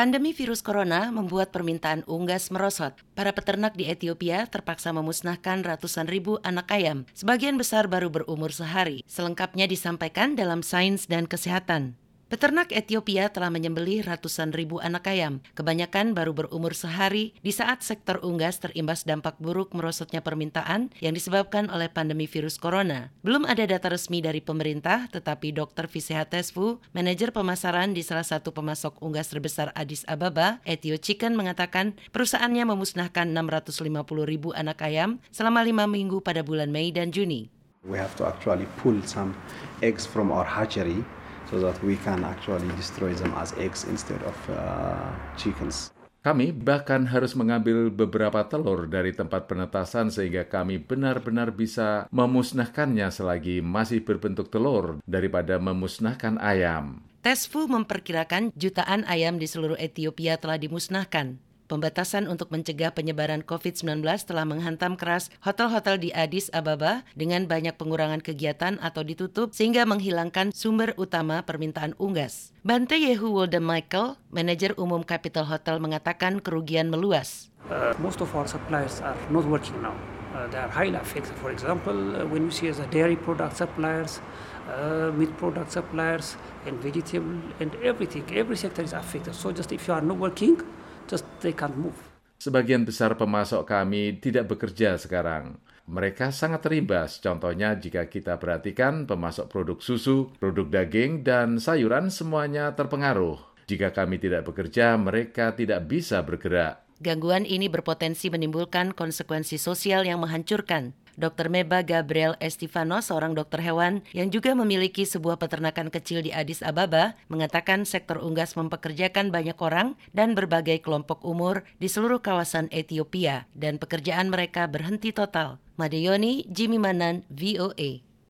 Pandemi virus corona membuat permintaan unggas merosot. Para peternak di Ethiopia terpaksa memusnahkan ratusan ribu anak ayam. Sebagian besar baru berumur sehari. Selengkapnya disampaikan dalam Sains dan Kesehatan. Peternak Ethiopia telah menyembelih ratusan ribu anak ayam, kebanyakan baru berumur sehari di saat sektor unggas terimbas dampak buruk merosotnya permintaan yang disebabkan oleh pandemi virus corona. Belum ada data resmi dari pemerintah, tetapi Dr. Visehatesfu, manajer pemasaran di salah satu pemasok unggas terbesar Addis Ababa, Ethio Chicken mengatakan perusahaannya memusnahkan 650 ribu anak ayam selama lima minggu pada bulan Mei dan Juni. We have to actually pull some eggs from our hatchery so that we can actually destroy them as eggs instead of uh, chickens. Kami bahkan harus mengambil beberapa telur dari tempat penetasan sehingga kami benar-benar bisa memusnahkannya selagi masih berbentuk telur daripada memusnahkan ayam. Tesfu memperkirakan jutaan ayam di seluruh Ethiopia telah dimusnahkan. Pembatasan untuk mencegah penyebaran COVID-19 telah menghantam keras hotel-hotel di Addis Ababa dengan banyak pengurangan kegiatan atau ditutup sehingga menghilangkan sumber utama permintaan unggas. Bante Yehu Wolde Michael, manajer umum Capital Hotel mengatakan kerugian meluas. Uh, most of our suppliers are not working now. Uh, they are highly affected. For example, uh, when you see as a dairy product suppliers, uh, meat product suppliers, and vegetable and everything, every sector is affected. So just if you are not working, just they can't move. Sebagian besar pemasok kami tidak bekerja sekarang. Mereka sangat terimbas. Contohnya jika kita perhatikan pemasok produk susu, produk daging, dan sayuran semuanya terpengaruh. Jika kami tidak bekerja, mereka tidak bisa bergerak. Gangguan ini berpotensi menimbulkan konsekuensi sosial yang menghancurkan. Dr. Meba Gabriel Estivano, seorang dokter hewan yang juga memiliki sebuah peternakan kecil di Addis Ababa, mengatakan sektor unggas mempekerjakan banyak orang dan berbagai kelompok umur di seluruh kawasan Ethiopia dan pekerjaan mereka berhenti total. Madeyoni, Jimmy Manan, VOA.